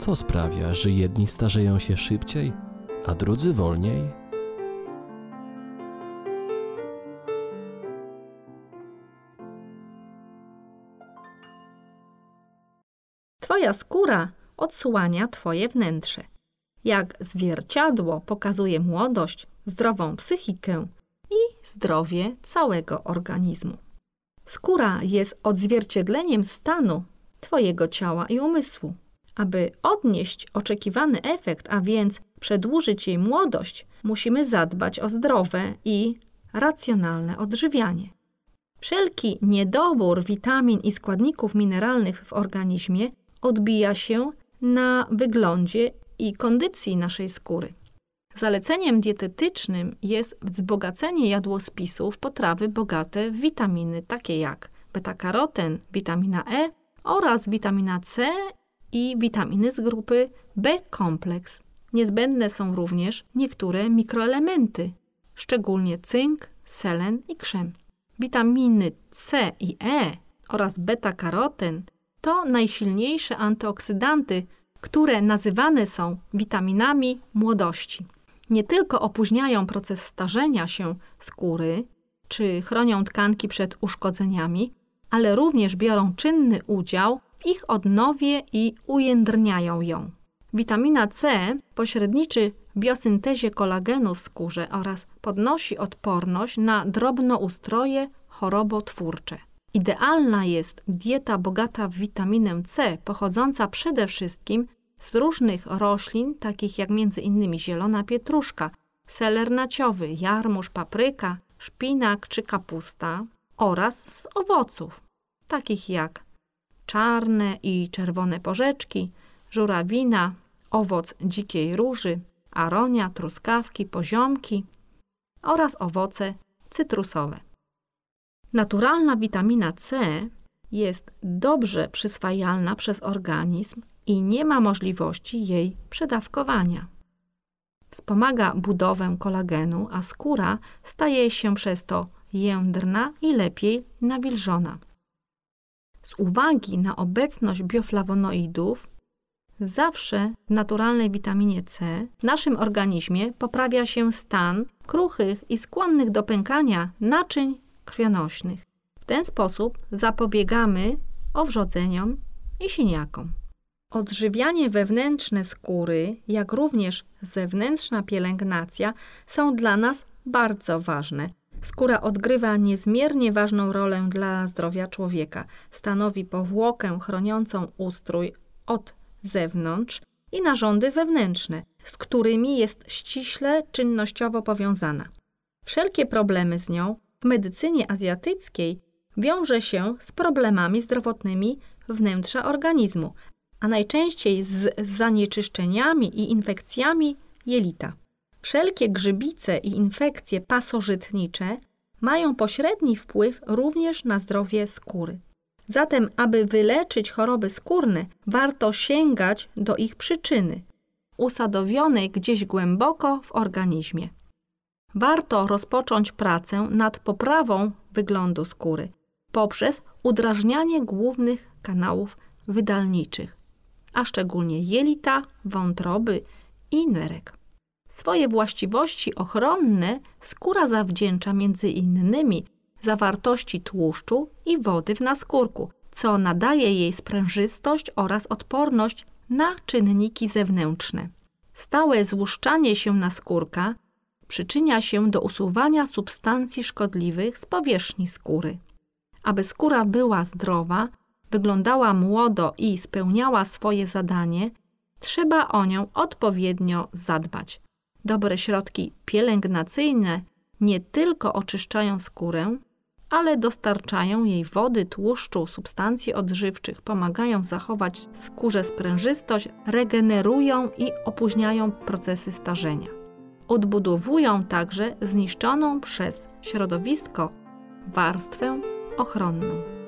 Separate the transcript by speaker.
Speaker 1: Co sprawia, że jedni starzeją się szybciej, a drudzy wolniej?
Speaker 2: Twoja skóra odsłania Twoje wnętrze. Jak zwierciadło pokazuje młodość, zdrową psychikę i zdrowie całego organizmu. Skóra jest odzwierciedleniem stanu Twojego ciała i umysłu. Aby odnieść oczekiwany efekt, a więc przedłużyć jej młodość, musimy zadbać o zdrowe i racjonalne odżywianie. Wszelki niedobór witamin i składników mineralnych w organizmie odbija się na wyglądzie i kondycji naszej skóry. Zaleceniem dietetycznym jest wzbogacenie jadłospisu w potrawy bogate w witaminy takie jak beta-karoten, witamina E oraz witamina C i witaminy z grupy B-kompleks. Niezbędne są również niektóre mikroelementy, szczególnie cynk, selen i krzem. Witaminy C i E oraz beta-karoten to najsilniejsze antyoksydanty, które nazywane są witaminami młodości. Nie tylko opóźniają proces starzenia się skóry, czy chronią tkanki przed uszkodzeniami, ale również biorą czynny udział w ich odnowie i ujędrniają ją. Witamina C pośredniczy w biosyntezie kolagenu w skórze oraz podnosi odporność na drobnoustroje chorobotwórcze. Idealna jest dieta bogata w witaminę C, pochodząca przede wszystkim z różnych roślin, takich jak m.in. zielona pietruszka, seler naciowy, jarmuż, papryka, szpinak czy kapusta oraz z owoców, takich jak czarne i czerwone porzeczki, żurawina, owoc dzikiej róży, aronia, truskawki, poziomki oraz owoce cytrusowe. Naturalna witamina C jest dobrze przyswajalna przez organizm i nie ma możliwości jej przedawkowania. Wspomaga budowę kolagenu, a skóra staje się przez to jędrna i lepiej nawilżona. Z uwagi na obecność bioflawonoidów, zawsze w naturalnej witaminie C w naszym organizmie poprawia się stan kruchych i skłonnych do pękania naczyń krwionośnych. W ten sposób zapobiegamy owrzodzeniom i siniakom. Odżywianie wewnętrzne skóry, jak również zewnętrzna pielęgnacja są dla nas bardzo ważne. Skóra odgrywa niezmiernie ważną rolę dla zdrowia człowieka. Stanowi powłokę chroniącą ustrój od zewnątrz i narządy wewnętrzne, z którymi jest ściśle czynnościowo powiązana. Wszelkie problemy z nią w medycynie azjatyckiej wiąże się z problemami zdrowotnymi wnętrza organizmu, a najczęściej z zanieczyszczeniami i infekcjami jelita. Wszelkie grzybice i infekcje pasożytnicze mają pośredni wpływ również na zdrowie skóry. Zatem, aby wyleczyć choroby skórne, warto sięgać do ich przyczyny, usadowionej gdzieś głęboko w organizmie. Warto rozpocząć pracę nad poprawą wyglądu skóry poprzez udrażnianie głównych kanałów wydalniczych, a szczególnie jelita, wątroby i nerek. Swoje właściwości ochronne skóra zawdzięcza między innymi zawartości tłuszczu i wody w naskórku, co nadaje jej sprężystość oraz odporność na czynniki zewnętrzne. Stałe złuszczanie się naskórka przyczynia się do usuwania substancji szkodliwych z powierzchni skóry. Aby skóra była zdrowa, wyglądała młodo i spełniała swoje zadanie, trzeba o nią odpowiednio zadbać. Dobre środki pielęgnacyjne nie tylko oczyszczają skórę, ale dostarczają jej wody, tłuszczu, substancji odżywczych, pomagają zachować skórze sprężystość, regenerują i opóźniają procesy starzenia. Odbudowują także zniszczoną przez środowisko warstwę ochronną.